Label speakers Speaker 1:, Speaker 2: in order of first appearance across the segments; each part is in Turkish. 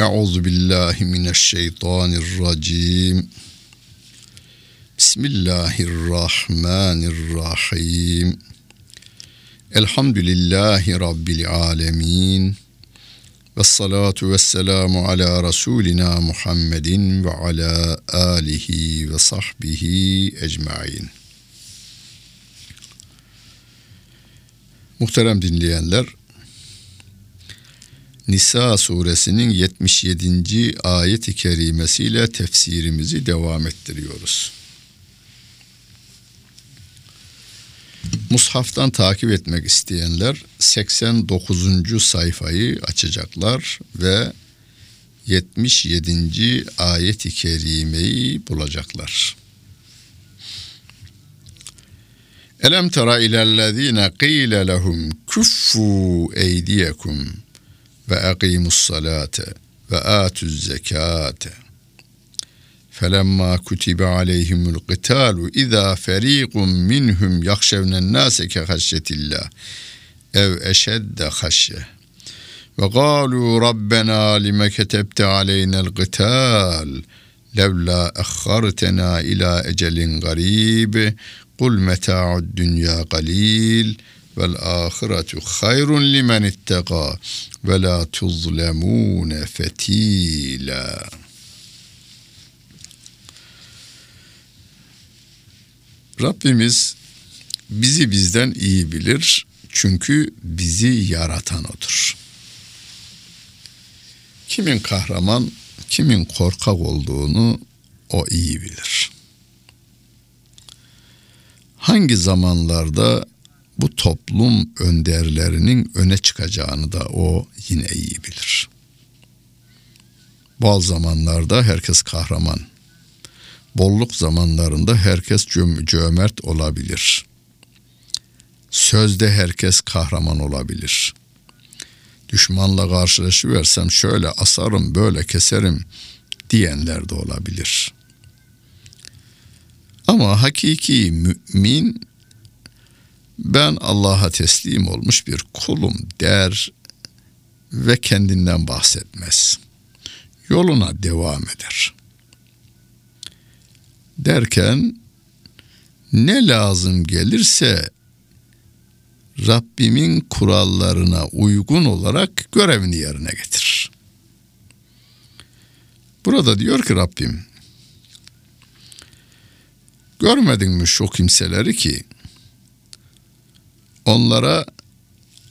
Speaker 1: Euzu billahi mineşşeytanirracim. Bismillahirrahmanirrahim. Elhamdülillahi rabbil alamin. Ve salatu ve selamu ala Resulina Muhammedin ve ala alihi ve sahbihi ecmain. Muhterem dinleyenler, Nisa suresinin 77. ayet-i kerimesiyle tefsirimizi devam ettiriyoruz. Mushaftan takip etmek isteyenler 89. sayfayı açacaklar ve 77. ayet-i kerimeyi bulacaklar. Elem tera ilellezine qile lehum kuffu eydiyekum salate ve atuz zekate. فلما كتب عليهم القتال إذا فريق منهم يخشون الناس كخشية الله أو أشد خشية وقالوا ربنا لم كتبت علينا القتال لولا أخرتنا إلى أجل قريب قل متاع الدنيا قليل vel ahiretu hayrun limen ittega ve la tuzlemune fetila. Rabbimiz bizi bizden iyi bilir çünkü bizi yaratan odur. Kimin kahraman, kimin korkak olduğunu o iyi bilir. Hangi zamanlarda bu toplum önderlerinin öne çıkacağını da o yine iyi bilir. Bazı zamanlarda herkes kahraman, bolluk zamanlarında herkes cöm- cömert olabilir. Sözde herkes kahraman olabilir. Düşmanla karşılaşıversem şöyle asarım, böyle keserim diyenler de olabilir. Ama hakiki mümin ben Allah'a teslim olmuş bir kulum der ve kendinden bahsetmez. Yoluna devam eder.'' derken ne lazım gelirse Rabbimin kurallarına uygun olarak görevini yerine getirir. Burada diyor ki Rabbim görmedin mi şu kimseleri ki onlara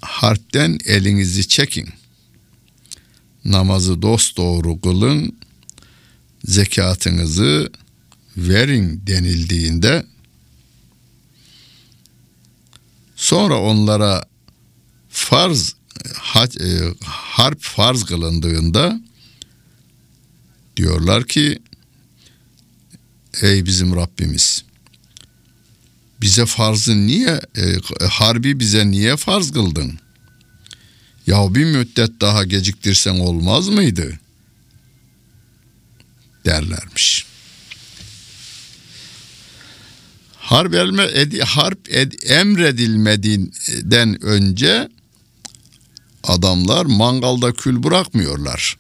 Speaker 1: harpten elinizi çekin. Namazı dosdoğru kılın zekatınızı verin denildiğinde sonra onlara farz e, harp farz kılındığında diyorlar ki ey bizim Rabbimiz bize farzı niye e, harbi bize niye farz kıldın? Ya bir müddet daha geciktirsen olmaz mıydı? derlermiş. harp, elme, edi, harp ed, emredilmediğinden önce adamlar mangalda kül bırakmıyorlar.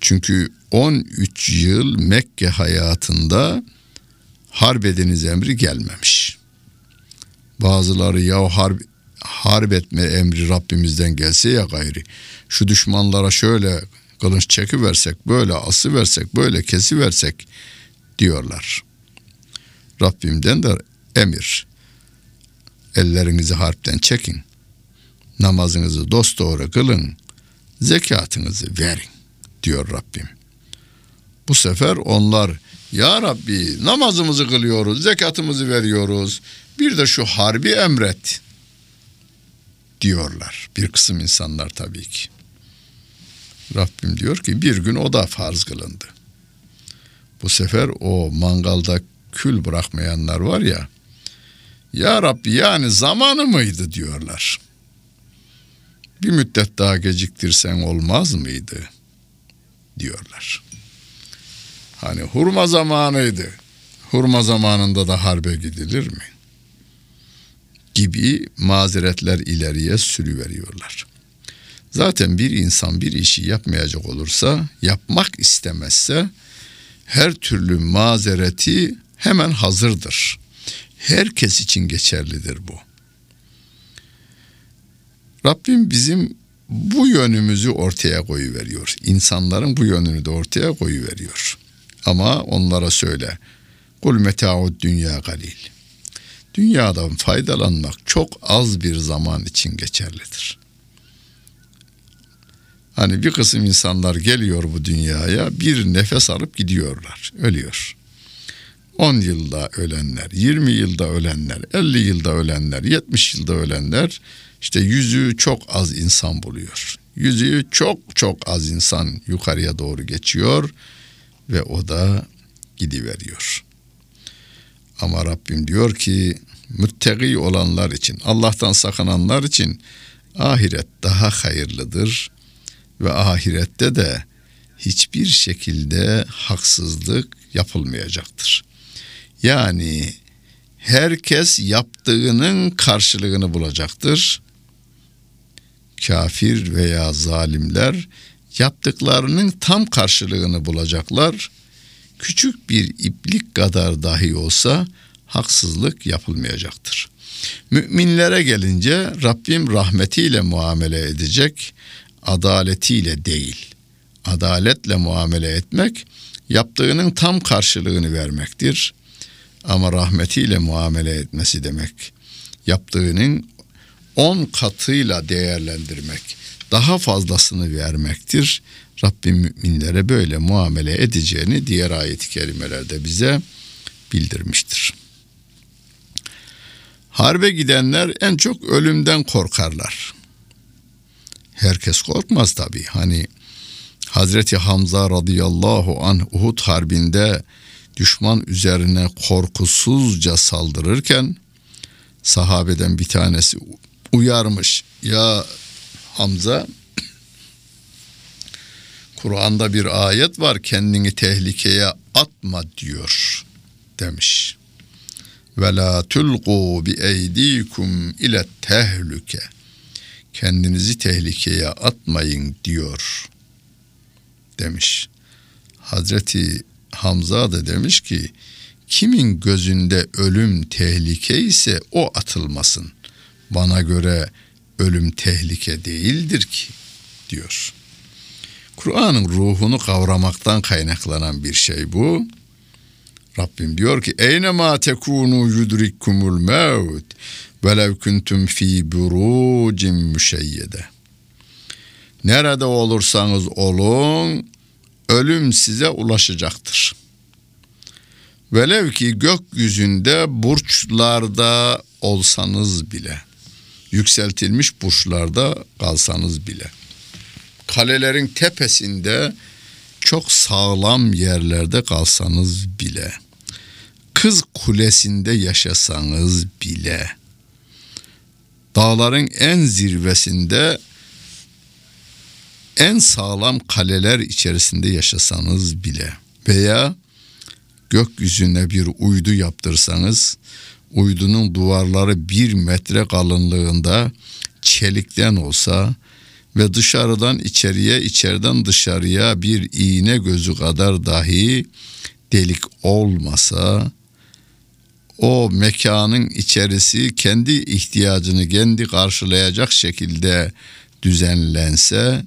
Speaker 1: Çünkü 13 yıl Mekke hayatında harp ediniz emri gelmemiş. Bazıları ya harp, harp etme emri Rabbimizden gelse ya gayri. Şu düşmanlara şöyle kılıç çekiversek, böyle ası versek, böyle kesi versek diyorlar. Rabbimden de emir. Ellerinizi harpten çekin. Namazınızı dosdoğru kılın. Zekatınızı verin diyor Rabbim. Bu sefer onlar ya Rabbi namazımızı kılıyoruz, zekatımızı veriyoruz. Bir de şu harbi emret diyorlar. Bir kısım insanlar tabii ki. Rabbim diyor ki bir gün o da farz kılındı. Bu sefer o mangalda kül bırakmayanlar var ya. Ya Rabbi yani zamanı mıydı diyorlar. Bir müddet daha geciktirsen olmaz mıydı diyorlar. Hani hurma zamanıydı. Hurma zamanında da harbe gidilir mi? Gibi mazeretler ileriye sürüveriyorlar. Zaten bir insan bir işi yapmayacak olursa, yapmak istemezse her türlü mazereti hemen hazırdır. Herkes için geçerlidir bu. Rabbim bizim bu yönümüzü ortaya koyuveriyor. İnsanların bu yönünü de ortaya koyuveriyor. Ama onlara söyle. Kul meta'ud dünya galil. Dünyadan faydalanmak çok az bir zaman için geçerlidir. Hani bir kısım insanlar geliyor bu dünyaya bir nefes alıp gidiyorlar, ölüyor. 10 yılda ölenler, 20 yılda ölenler, 50 yılda ölenler, 70 yılda ölenler işte yüzü çok az insan buluyor. Yüzü çok çok az insan yukarıya doğru geçiyor ve o da gidiveriyor. Ama Rabbim diyor ki müttegi olanlar için, Allah'tan sakınanlar için ahiret daha hayırlıdır ve ahirette de hiçbir şekilde haksızlık yapılmayacaktır. Yani herkes yaptığının karşılığını bulacaktır. Kafir veya zalimler yaptıklarının tam karşılığını bulacaklar. Küçük bir iplik kadar dahi olsa haksızlık yapılmayacaktır. Müminlere gelince Rabbim rahmetiyle muamele edecek, adaletiyle değil. Adaletle muamele etmek yaptığının tam karşılığını vermektir. Ama rahmetiyle muamele etmesi demek. Yaptığının on katıyla değerlendirmek, daha fazlasını vermektir. Rabbim müminlere böyle muamele edeceğini diğer ayet-i kerimelerde bize bildirmiştir. Harbe gidenler en çok ölümden korkarlar. Herkes korkmaz tabi. Hani Hazreti Hamza radıyallahu an Uhud harbinde düşman üzerine korkusuzca saldırırken sahabeden bir tanesi uyarmış. Ya Hamza Kur'an'da bir ayet var kendini tehlikeye atma diyor demiş. Ve la tulqu bi eydikum ile tehlike. Kendinizi tehlikeye atmayın diyor demiş. Hazreti Hamza da demiş ki kimin gözünde ölüm tehlike ise o atılmasın. Bana göre ölüm tehlike değildir ki diyor. Kur'an'ın ruhunu kavramaktan kaynaklanan bir şey bu. Rabbim diyor ki eyne ma tekunu yudrikkumul mevt velev kuntum fi burucin müşeyyede. Nerede olursanız olun ölüm size ulaşacaktır. Velev ki gökyüzünde burçlarda olsanız bile, yükseltilmiş burçlarda kalsanız bile, kalelerin tepesinde çok sağlam yerlerde kalsanız bile, kız kulesinde yaşasanız bile, dağların en zirvesinde en sağlam kaleler içerisinde yaşasanız bile veya gökyüzüne bir uydu yaptırsanız uydunun duvarları bir metre kalınlığında çelikten olsa ve dışarıdan içeriye içeriden dışarıya bir iğne gözü kadar dahi delik olmasa o mekanın içerisi kendi ihtiyacını kendi karşılayacak şekilde düzenlense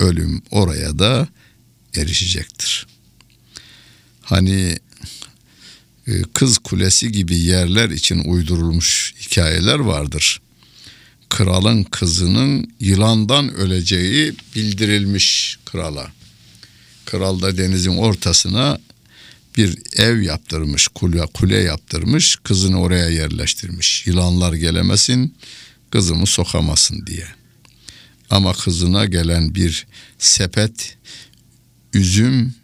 Speaker 1: ölüm oraya da erişecektir. Hani kız kulesi gibi yerler için uydurulmuş hikayeler vardır. Kralın kızının yılandan öleceği bildirilmiş krala. Kral da denizin ortasına bir ev yaptırmış, kule, kule yaptırmış, kızını oraya yerleştirmiş. Yılanlar gelemesin, kızımı sokamasın diye. Ama kızına gelen bir sepet üzüm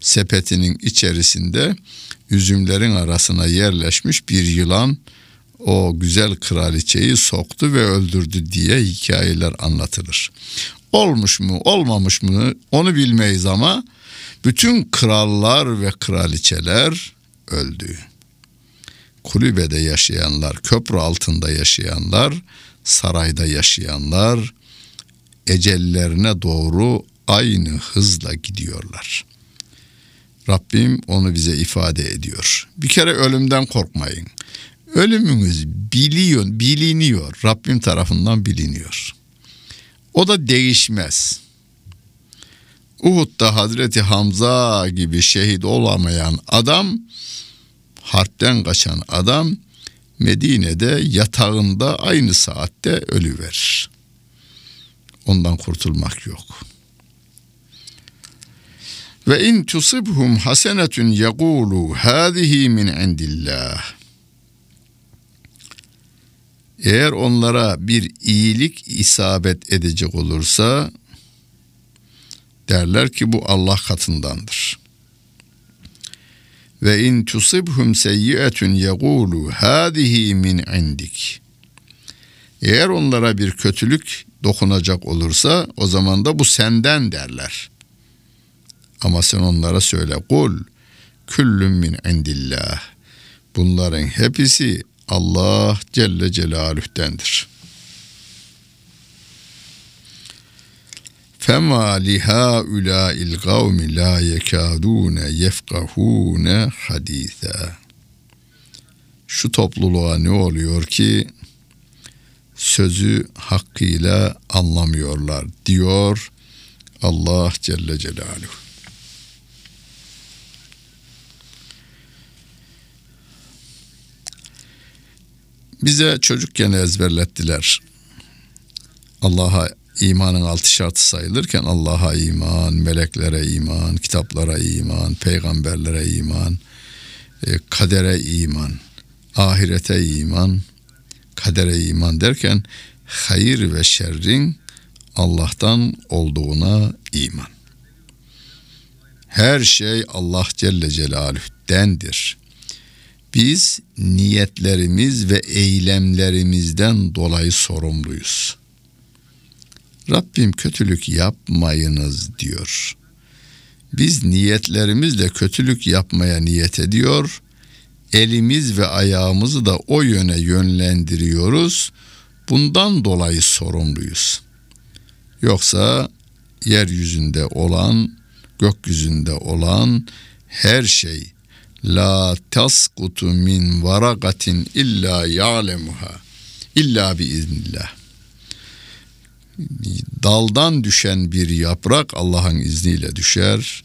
Speaker 1: sepetinin içerisinde üzümlerin arasına yerleşmiş bir yılan o güzel kraliçeyi soktu ve öldürdü diye hikayeler anlatılır. Olmuş mu olmamış mı onu bilmeyiz ama bütün krallar ve kraliçeler öldü. Kulübede yaşayanlar, köprü altında yaşayanlar, sarayda yaşayanlar, ecellerine doğru aynı hızla gidiyorlar. Rabbim onu bize ifade ediyor. Bir kere ölümden korkmayın. Ölümünüz biliyor, biliniyor. Rabbim tarafından biliniyor. O da değişmez. Uhud'da Hazreti Hamza gibi şehit olamayan adam, harpten kaçan adam Medine'de yatağında aynı saatte ölü. Ondan kurtulmak yok. Ve in tusibhum hasenetun yekulu hadihi min indillah. Eğer onlara bir iyilik isabet edecek olursa derler ki bu Allah katındandır. Ve in tusibhum seyyi'etun yekulu hadihi min indik. Eğer onlara bir kötülük dokunacak olursa o zaman da bu senden derler. Ama sen onlara söyle kul küllüm min indillah. Bunların hepsi Allah Celle Celaluh'tendir. Fema liha ula'il gavmi la yekadune yefkahune haditha. Şu topluluğa ne oluyor ki sözü hakkıyla anlamıyorlar diyor Allah Celle Celaluhu. Bize çocukken ezberlettiler. Allah'a imanın altı şartı sayılırken Allah'a iman, meleklere iman, kitaplara iman, peygamberlere iman, e, kadere iman, ahirete iman, kadere iman derken hayır ve şerrin Allah'tan olduğuna iman. Her şey Allah Celle Celaluh'dendir. Biz niyetlerimiz ve eylemlerimizden dolayı sorumluyuz. Rabbim kötülük yapmayınız diyor. Biz niyetlerimizle kötülük yapmaya niyet ediyor. Elimiz ve ayağımızı da o yöne yönlendiriyoruz. Bundan dolayı sorumluyuz. Yoksa yeryüzünde olan, gökyüzünde olan her şey la taskutu min varagatin illa ya'lemuha illa bi iznillah. Daldan düşen bir yaprak Allah'ın izniyle düşer.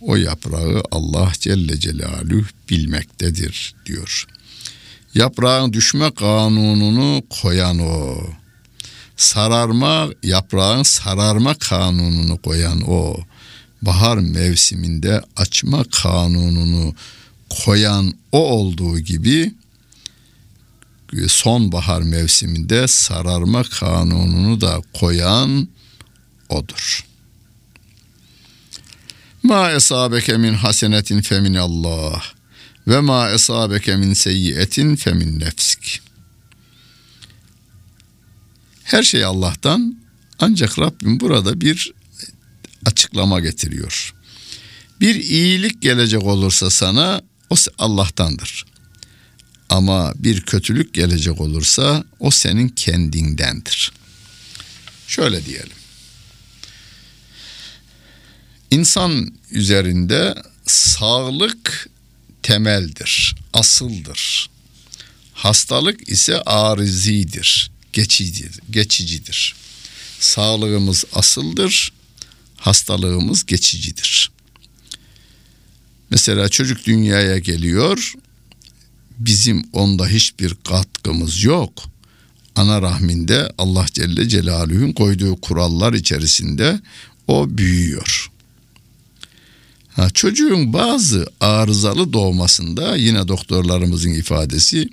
Speaker 1: O yaprağı Allah Celle Celaluhu bilmektedir diyor. Yaprağın düşme kanununu koyan o. Sararma yaprağın sararma kanununu koyan o. Bahar mevsiminde açma kanununu koyan o olduğu gibi sonbahar mevsiminde sararma kanununu da koyan odur. Ma esabeke min hasenetin femin Allah ve ma esabeke min seyyiyetin femin nefsik. Her şey Allah'tan ancak Rabbim burada bir açıklama getiriyor. Bir iyilik gelecek olursa sana o Allah'tandır. Ama bir kötülük gelecek olursa o senin kendindendir. Şöyle diyelim. İnsan üzerinde sağlık temeldir, asıldır. Hastalık ise arizidir, geçicidir. geçicidir. Sağlığımız asıldır, hastalığımız geçicidir. Mesela çocuk dünyaya geliyor. Bizim onda hiçbir katkımız yok. Ana rahminde Allah Celle Celaluhu'nun koyduğu kurallar içerisinde o büyüyor. Ha, çocuğun bazı arızalı doğmasında yine doktorlarımızın ifadesi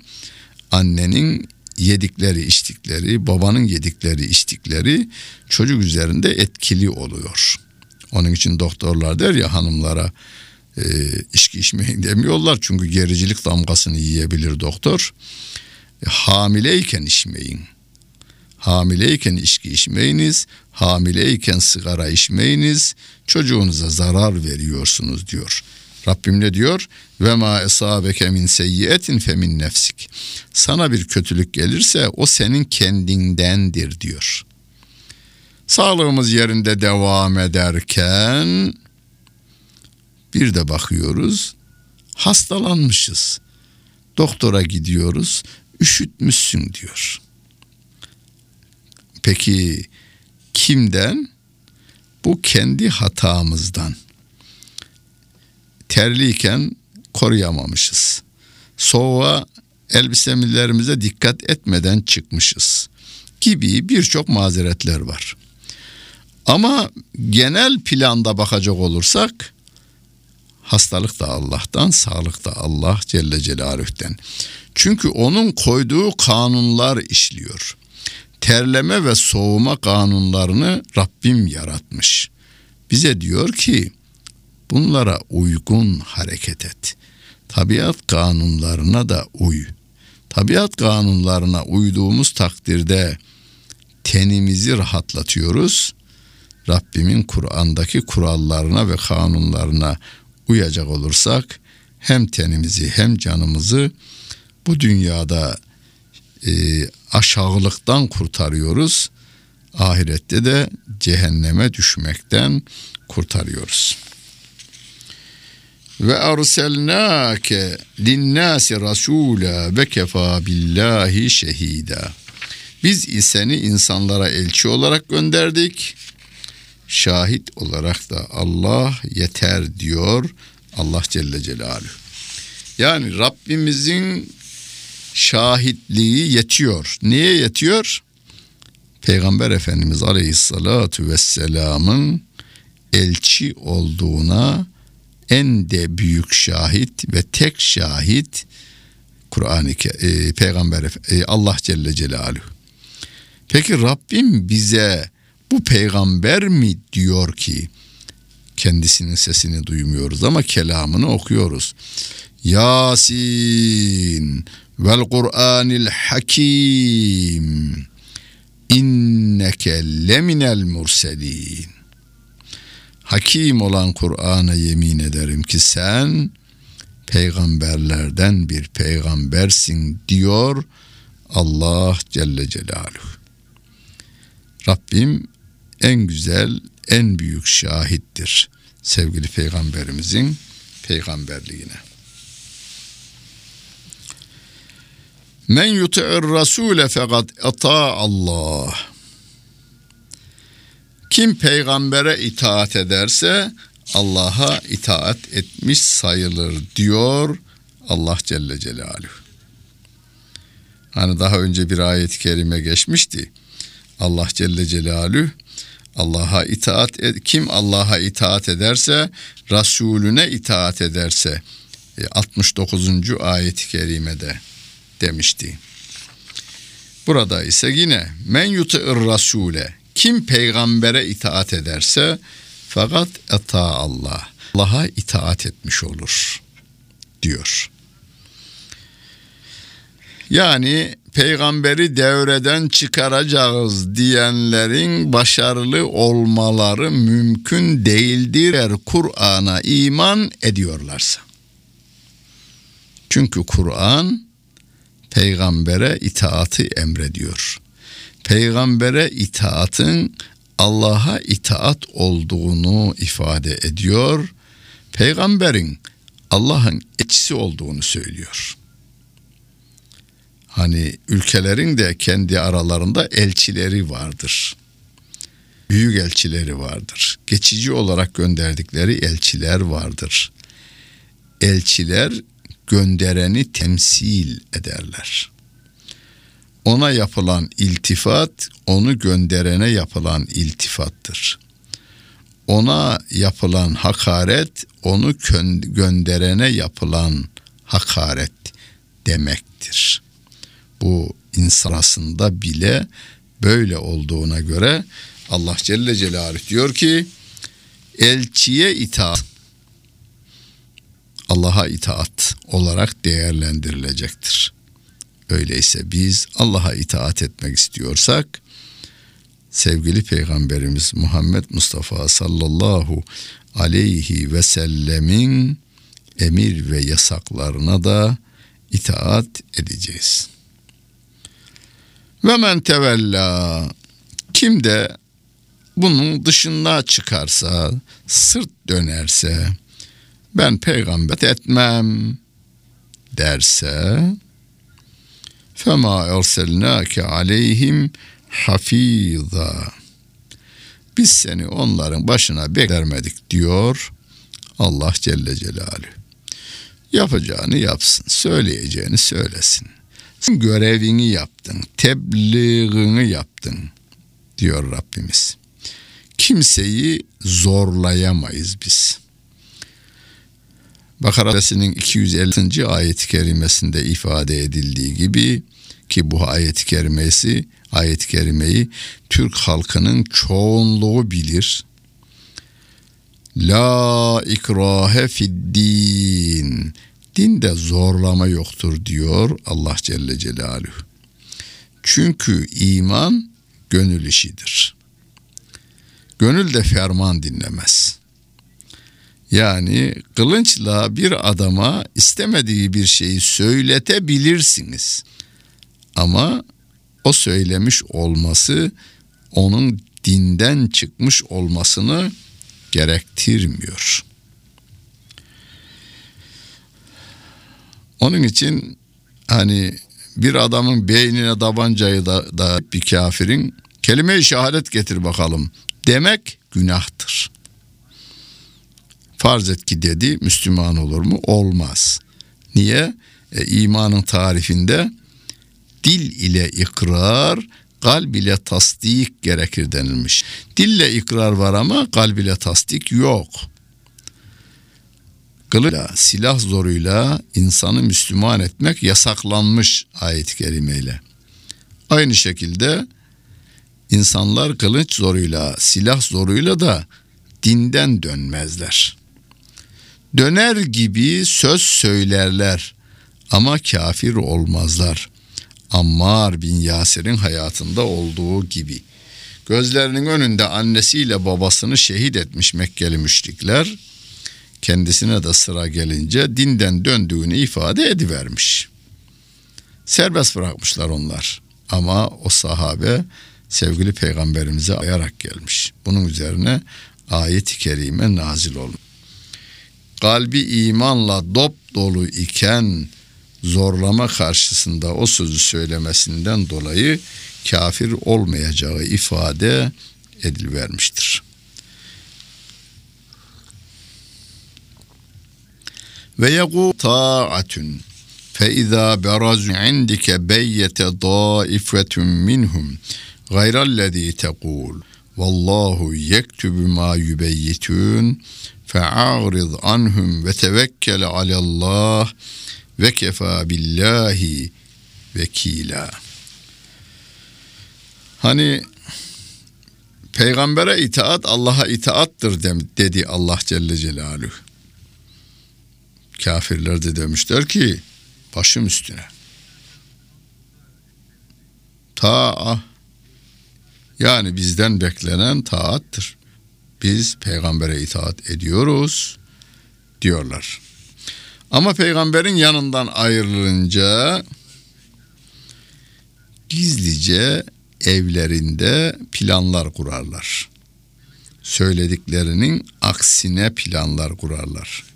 Speaker 1: annenin yedikleri içtikleri babanın yedikleri içtikleri çocuk üzerinde etkili oluyor. Onun için doktorlar der ya hanımlara e, içki içmeyin demiyorlar çünkü gericilik damgasını yiyebilir doktor. E, hamileyken içmeyin. Hamileyken içki içmeyiniz, hamileyken sigara içmeyiniz, çocuğunuza zarar veriyorsunuz diyor. Rabbim ne diyor? Ve ma esabeke min seyyiyetin fe nefsik. Sana bir kötülük gelirse o senin kendindendir diyor. Sağlığımız yerinde devam ederken bir de bakıyoruz hastalanmışız. Doktora gidiyoruz üşütmüşsün diyor. Peki kimden? Bu kendi hatamızdan. Terliyken koruyamamışız. Soğuğa elbiselerimize dikkat etmeden çıkmışız gibi birçok mazeretler var. Ama genel planda bakacak olursak hastalık da Allah'tan, sağlık da Allah Celle Celaluh'ten. Çünkü onun koyduğu kanunlar işliyor. Terleme ve soğuma kanunlarını Rabbim yaratmış. Bize diyor ki bunlara uygun hareket et. Tabiat kanunlarına da uy. Tabiat kanunlarına uyduğumuz takdirde tenimizi rahatlatıyoruz. Rabbimin Kur'an'daki kurallarına ve kanunlarına uyacak olursak hem tenimizi hem canımızı bu dünyada e, aşağılıktan kurtarıyoruz. Ahirette de cehenneme düşmekten kurtarıyoruz. Ve arselnake linnâsi rasûlâ ve kefâ billahi şehîdâ. Biz seni insanlara elçi olarak gönderdik. Şahit olarak da Allah yeter diyor Allah Celle Celaluhu. Yani Rabbimizin şahitliği yetiyor. Niye yetiyor? Peygamber Efendimiz Aleyhissalatu vesselamın elçi olduğuna en de büyük şahit ve tek şahit Kur'an-ı e, Peygamber e, Allah Celle Celaluhu. Peki Rabbim bize bu peygamber mi diyor ki kendisinin sesini duymuyoruz ama kelamını okuyoruz. Yasin vel Kur'anil Hakim inneke leminel murselin. Hakim olan Kur'an'a yemin ederim ki sen peygamberlerden bir peygambersin diyor Allah Celle Celaluhu. Rabbim en güzel, en büyük şahittir sevgili peygamberimizin peygamberliğine. Men yuti'ir rasule fakat ata Allah. Kim peygambere itaat ederse Allah'a itaat etmiş sayılır diyor Allah Celle Celaluhu. Hani daha önce bir ayet-i kerime geçmişti. Allah Celle Celaluhu Allah'a itaat et, kim Allah'a itaat ederse Resulüne itaat ederse 69. E, ayet-i kerimede demişti. Burada ise yine men yuti'ir rasule kim peygambere itaat ederse fakat ata Allah. Allah'a itaat etmiş olur diyor. Yani peygamberi devreden çıkaracağız diyenlerin başarılı olmaları mümkün değildir eğer Kur'an'a iman ediyorlarsa. Çünkü Kur'an peygambere itaatı emrediyor. Peygambere itaatın Allah'a itaat olduğunu ifade ediyor. Peygamberin Allah'ın etkisi olduğunu söylüyor. Hani ülkelerin de kendi aralarında elçileri vardır. Büyük elçileri vardır. Geçici olarak gönderdikleri elçiler vardır. Elçiler göndereni temsil ederler. Ona yapılan iltifat onu gönderene yapılan iltifattır. Ona yapılan hakaret onu gönderene yapılan hakaret demektir. Bu insan arasında bile böyle olduğuna göre Allah Celle Celaluhu diyor ki elçiye itaat Allah'a itaat olarak değerlendirilecektir. Öyleyse biz Allah'a itaat etmek istiyorsak sevgili peygamberimiz Muhammed Mustafa sallallahu aleyhi ve sellemin emir ve yasaklarına da itaat edeceğiz. Ve men tevella kim de bunun dışında çıkarsa, sırt dönerse, ben peygamber etmem derse fema erselnake aleyhim hafiza biz seni onların başına beklermedik diyor Allah Celle Celaluhu. Yapacağını yapsın, söyleyeceğini söylesin. Görevini yaptın, tebliğini yaptın diyor Rabbimiz. Kimseyi zorlayamayız biz. Bakara suresinin 250. ayet-i kerimesinde ifade edildiği gibi ki bu ayet-i kerimesi ayet-i kerimeyi Türk halkının çoğunluğu bilir. La ikrahe fid din. Dinde zorlama yoktur diyor Allah Celle Celaluhu. Çünkü iman gönül işidir. Gönül de ferman dinlemez. Yani kılınçla bir adama istemediği bir şeyi söyletebilirsiniz. Ama o söylemiş olması onun dinden çıkmış olmasını gerektirmiyor. Onun için hani bir adamın beynine tabancayı da, da bir kafirin kelime-i şehadet getir bakalım demek günahtır. Farz et ki dedi Müslüman olur mu? Olmaz. Niye? E, imanın tarifinde dil ile ikrar, kalb ile tasdik gerekir denilmiş. Dille ikrar var ama kalb ile tasdik yok. Kılıçla, silah zoruyla insanı Müslüman etmek yasaklanmış ayet-i kerimeyle. Aynı şekilde insanlar kılıç zoruyla, silah zoruyla da dinden dönmezler. Döner gibi söz söylerler ama kafir olmazlar. Ammar bin Yasir'in hayatında olduğu gibi. Gözlerinin önünde annesiyle babasını şehit etmiş Mekkeli müşrikler kendisine de sıra gelince dinden döndüğünü ifade edivermiş. Serbest bırakmışlar onlar. Ama o sahabe sevgili peygamberimize ayarak gelmiş. Bunun üzerine ayet-i kerime nazil olmuş. Kalbi imanla dop dolu iken zorlama karşısında o sözü söylemesinden dolayı kafir olmayacağı ifade edilvermiştir. Ve yegu ta'atun izâ berazu indike beyyete dâifetun minhum gayrellezî tekûl vallahu yektubu ma yubeyyitun fe'arid anhum ve tevekkele alallah ve kefa billahi vekila. Hani peygambere itaat Allah'a itaattır dedi Allah Celle Celaluhu. Kafirler de demişler ki başım üstüne. Ta yani bizden beklenen taattır. Biz peygambere itaat ediyoruz diyorlar. Ama peygamberin yanından ayrılınca gizlice evlerinde planlar kurarlar. Söylediklerinin aksine planlar kurarlar.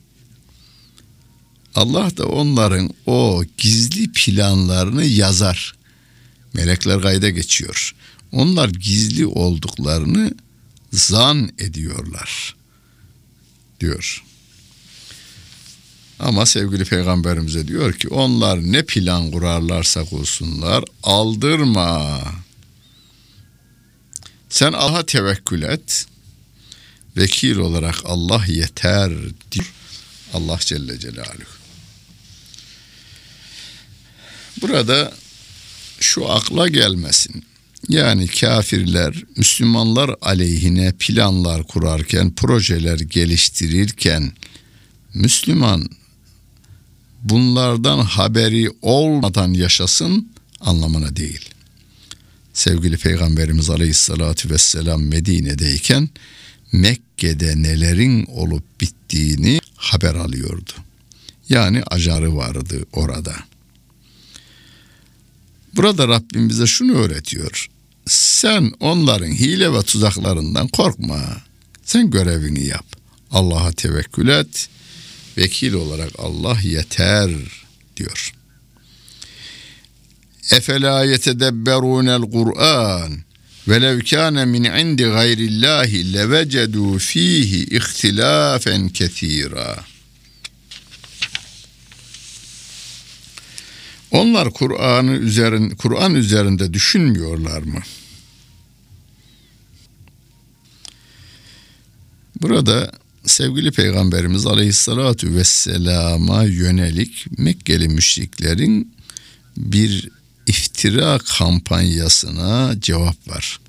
Speaker 1: Allah da onların o gizli planlarını yazar. Melekler kayda geçiyor. Onlar gizli olduklarını zan ediyorlar. Diyor. Ama sevgili peygamberimize diyor ki onlar ne plan kurarlarsa kursunlar aldırma. Sen Allah'a tevekkül et. Vekil olarak Allah yeter diyor Allah Celle Celaluhu. Burada şu akla gelmesin. Yani kafirler Müslümanlar aleyhine planlar kurarken, projeler geliştirirken Müslüman bunlardan haberi olmadan yaşasın anlamına değil. Sevgili Peygamberimiz Aleyhisselatü Vesselam Medine'deyken Mekke'de nelerin olup bittiğini haber alıyordu. Yani acarı vardı orada. Burada Rabbim bize şunu öğretiyor. sen onların hile ve tuzaklarından korkma. Sen görevini yap. Allah'a tevekkül et. Vekil olarak Allah yeter diyor. Efela yetedebberunel Kur'an velev kâne min indi gayrillâhi levecedû fîhi ihtilâfen kethîrâ. Onlar Kur'an'ı üzerin Kur'an üzerinde düşünmüyorlar mı? Burada sevgili Peygamberimiz Aleyhisselatü Vesselam'a yönelik Mekkeli müşriklerin bir iftira kampanyasına cevap var.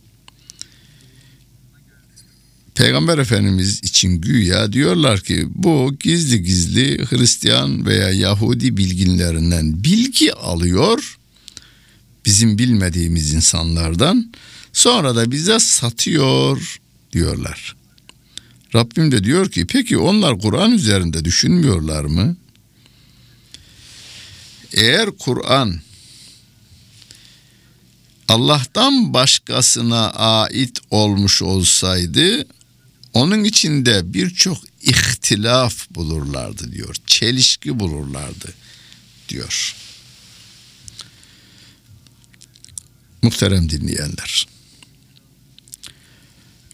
Speaker 1: Peygamber Efendimiz için güya diyorlar ki bu gizli gizli Hristiyan veya Yahudi bilginlerinden bilgi alıyor bizim bilmediğimiz insanlardan sonra da bize satıyor diyorlar. Rabbim de diyor ki peki onlar Kur'an üzerinde düşünmüyorlar mı? Eğer Kur'an Allah'tan başkasına ait olmuş olsaydı onun içinde birçok ihtilaf bulurlardı diyor. Çelişki bulurlardı diyor. Muhterem dinleyenler.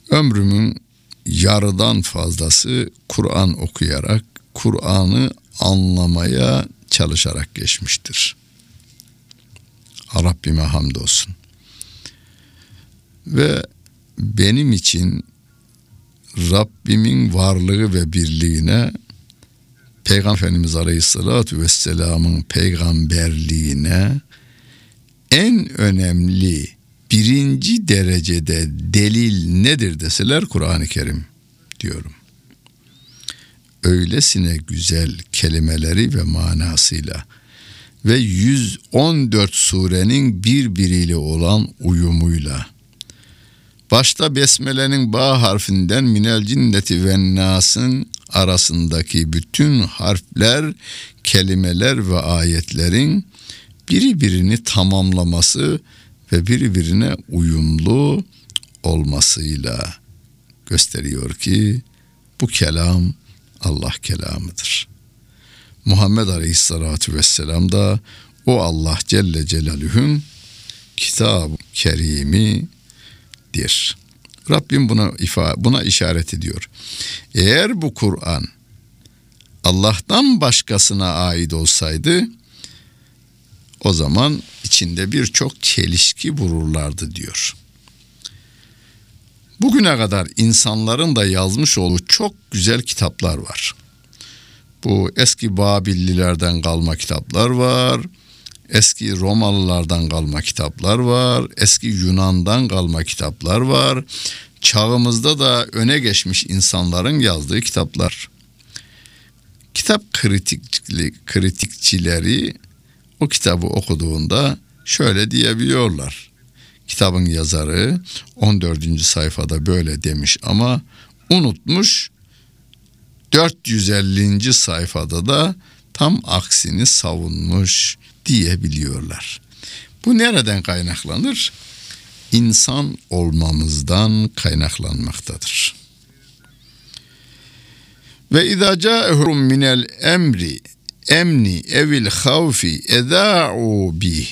Speaker 1: Ömrümün yarıdan fazlası Kur'an okuyarak, Kur'an'ı anlamaya çalışarak geçmiştir. Rabbime hamdolsun. Ve benim için Rabbimin varlığı ve birliğine Peygamber Efendimiz Aleyhisselatü Vesselam'ın peygamberliğine en önemli birinci derecede delil nedir deseler Kur'an-ı Kerim diyorum. Öylesine güzel kelimeleri ve manasıyla ve 114 surenin birbiriyle olan uyumuyla başta besmelenin ba harfinden minel cinneti ve nasın arasındaki bütün harfler, kelimeler ve ayetlerin biri birini tamamlaması ve birbirine uyumlu olmasıyla gösteriyor ki bu kelam Allah kelamıdır. Muhammed Aleyhisselatü Vesselam da o Allah Celle Celaluhu'nun kitab-ı kerimidir. Rabbim buna ifa buna işaret ediyor. Eğer bu Kur'an Allah'tan başkasına ait olsaydı o zaman içinde birçok çelişki vururlardı diyor. Bugüne kadar insanların da yazmış olduğu çok güzel kitaplar var. Bu eski Babillilerden kalma kitaplar var. Eski Romalılardan kalma kitaplar var. Eski Yunan'dan kalma kitaplar var. Çağımızda da öne geçmiş insanların yazdığı kitaplar. Kitap kritikli, kritikçileri o kitabı okuduğunda şöyle diyebiliyorlar. Kitabın yazarı 14. sayfada böyle demiş ama unutmuş 450. sayfada da tam aksini savunmuş diyebiliyorlar. Bu nereden kaynaklanır? İnsan olmamızdan kaynaklanmaktadır. Ve izâ câehum minel emri emni evil havfi edâ'u bih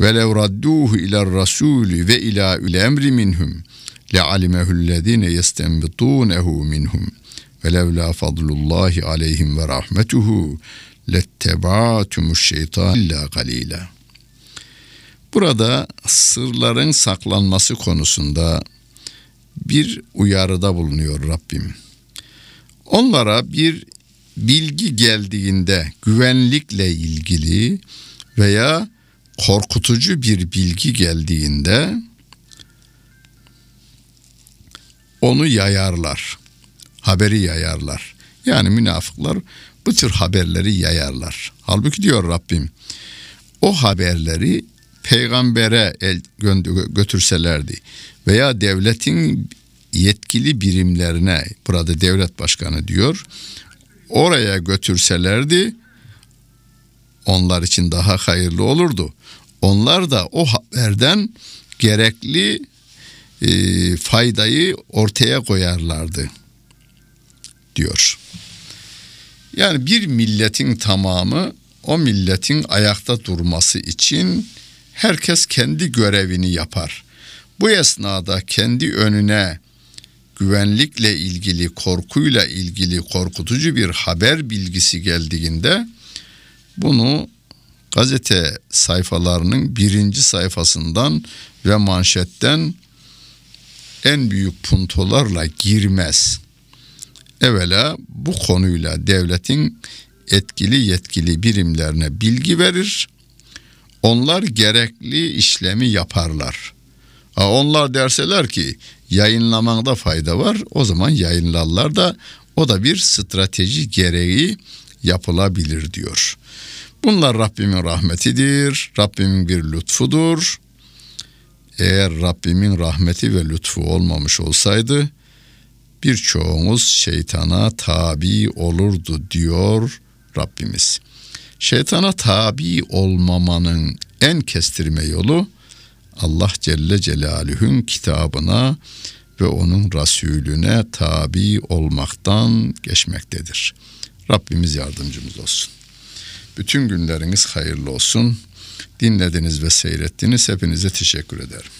Speaker 1: ve lev radduhu ila rasulü ve ila ül emri minhum le'alimehu'llezine yestenbitunehu minhum ve levla fadlullahi aleyhim ve rahmetuhu letteba'tumuş şeytan illa galila. Burada sırların saklanması konusunda bir uyarıda bulunuyor Rabbim. Onlara bir bilgi geldiğinde güvenlikle ilgili veya korkutucu bir bilgi geldiğinde onu yayarlar. Haberi yayarlar. Yani münafıklar bu tür haberleri yayarlar. Halbuki diyor Rabbim o haberleri peygambere el götürselerdi veya devletin yetkili birimlerine burada devlet başkanı diyor oraya götürselerdi onlar için daha hayırlı olurdu. Onlar da o haberden gerekli e, faydayı ortaya koyarlardı diyor. Yani bir milletin tamamı o milletin ayakta durması için herkes kendi görevini yapar. Bu esnada kendi önüne güvenlikle ilgili, korkuyla ilgili korkutucu bir haber bilgisi geldiğinde bunu gazete sayfalarının birinci sayfasından ve manşetten en büyük puntolarla girmez. Evvela bu konuyla devletin etkili yetkili birimlerine bilgi verir. Onlar gerekli işlemi yaparlar. Onlar derseler ki yayınlamanda fayda var o zaman yayınlarlar da o da bir strateji gereği yapılabilir diyor. Bunlar Rabbimin rahmetidir, Rabbimin bir lütfudur. Eğer Rabbimin rahmeti ve lütfu olmamış olsaydı birçoğumuz şeytana tabi olurdu diyor Rabbimiz. Şeytana tabi olmamanın en kestirme yolu Allah Celle Celaluhu'nun kitabına ve onun Resulüne tabi olmaktan geçmektedir. Rabbimiz yardımcımız olsun. Bütün günleriniz hayırlı olsun. Dinlediniz ve seyrettiniz. Hepinize teşekkür ederim.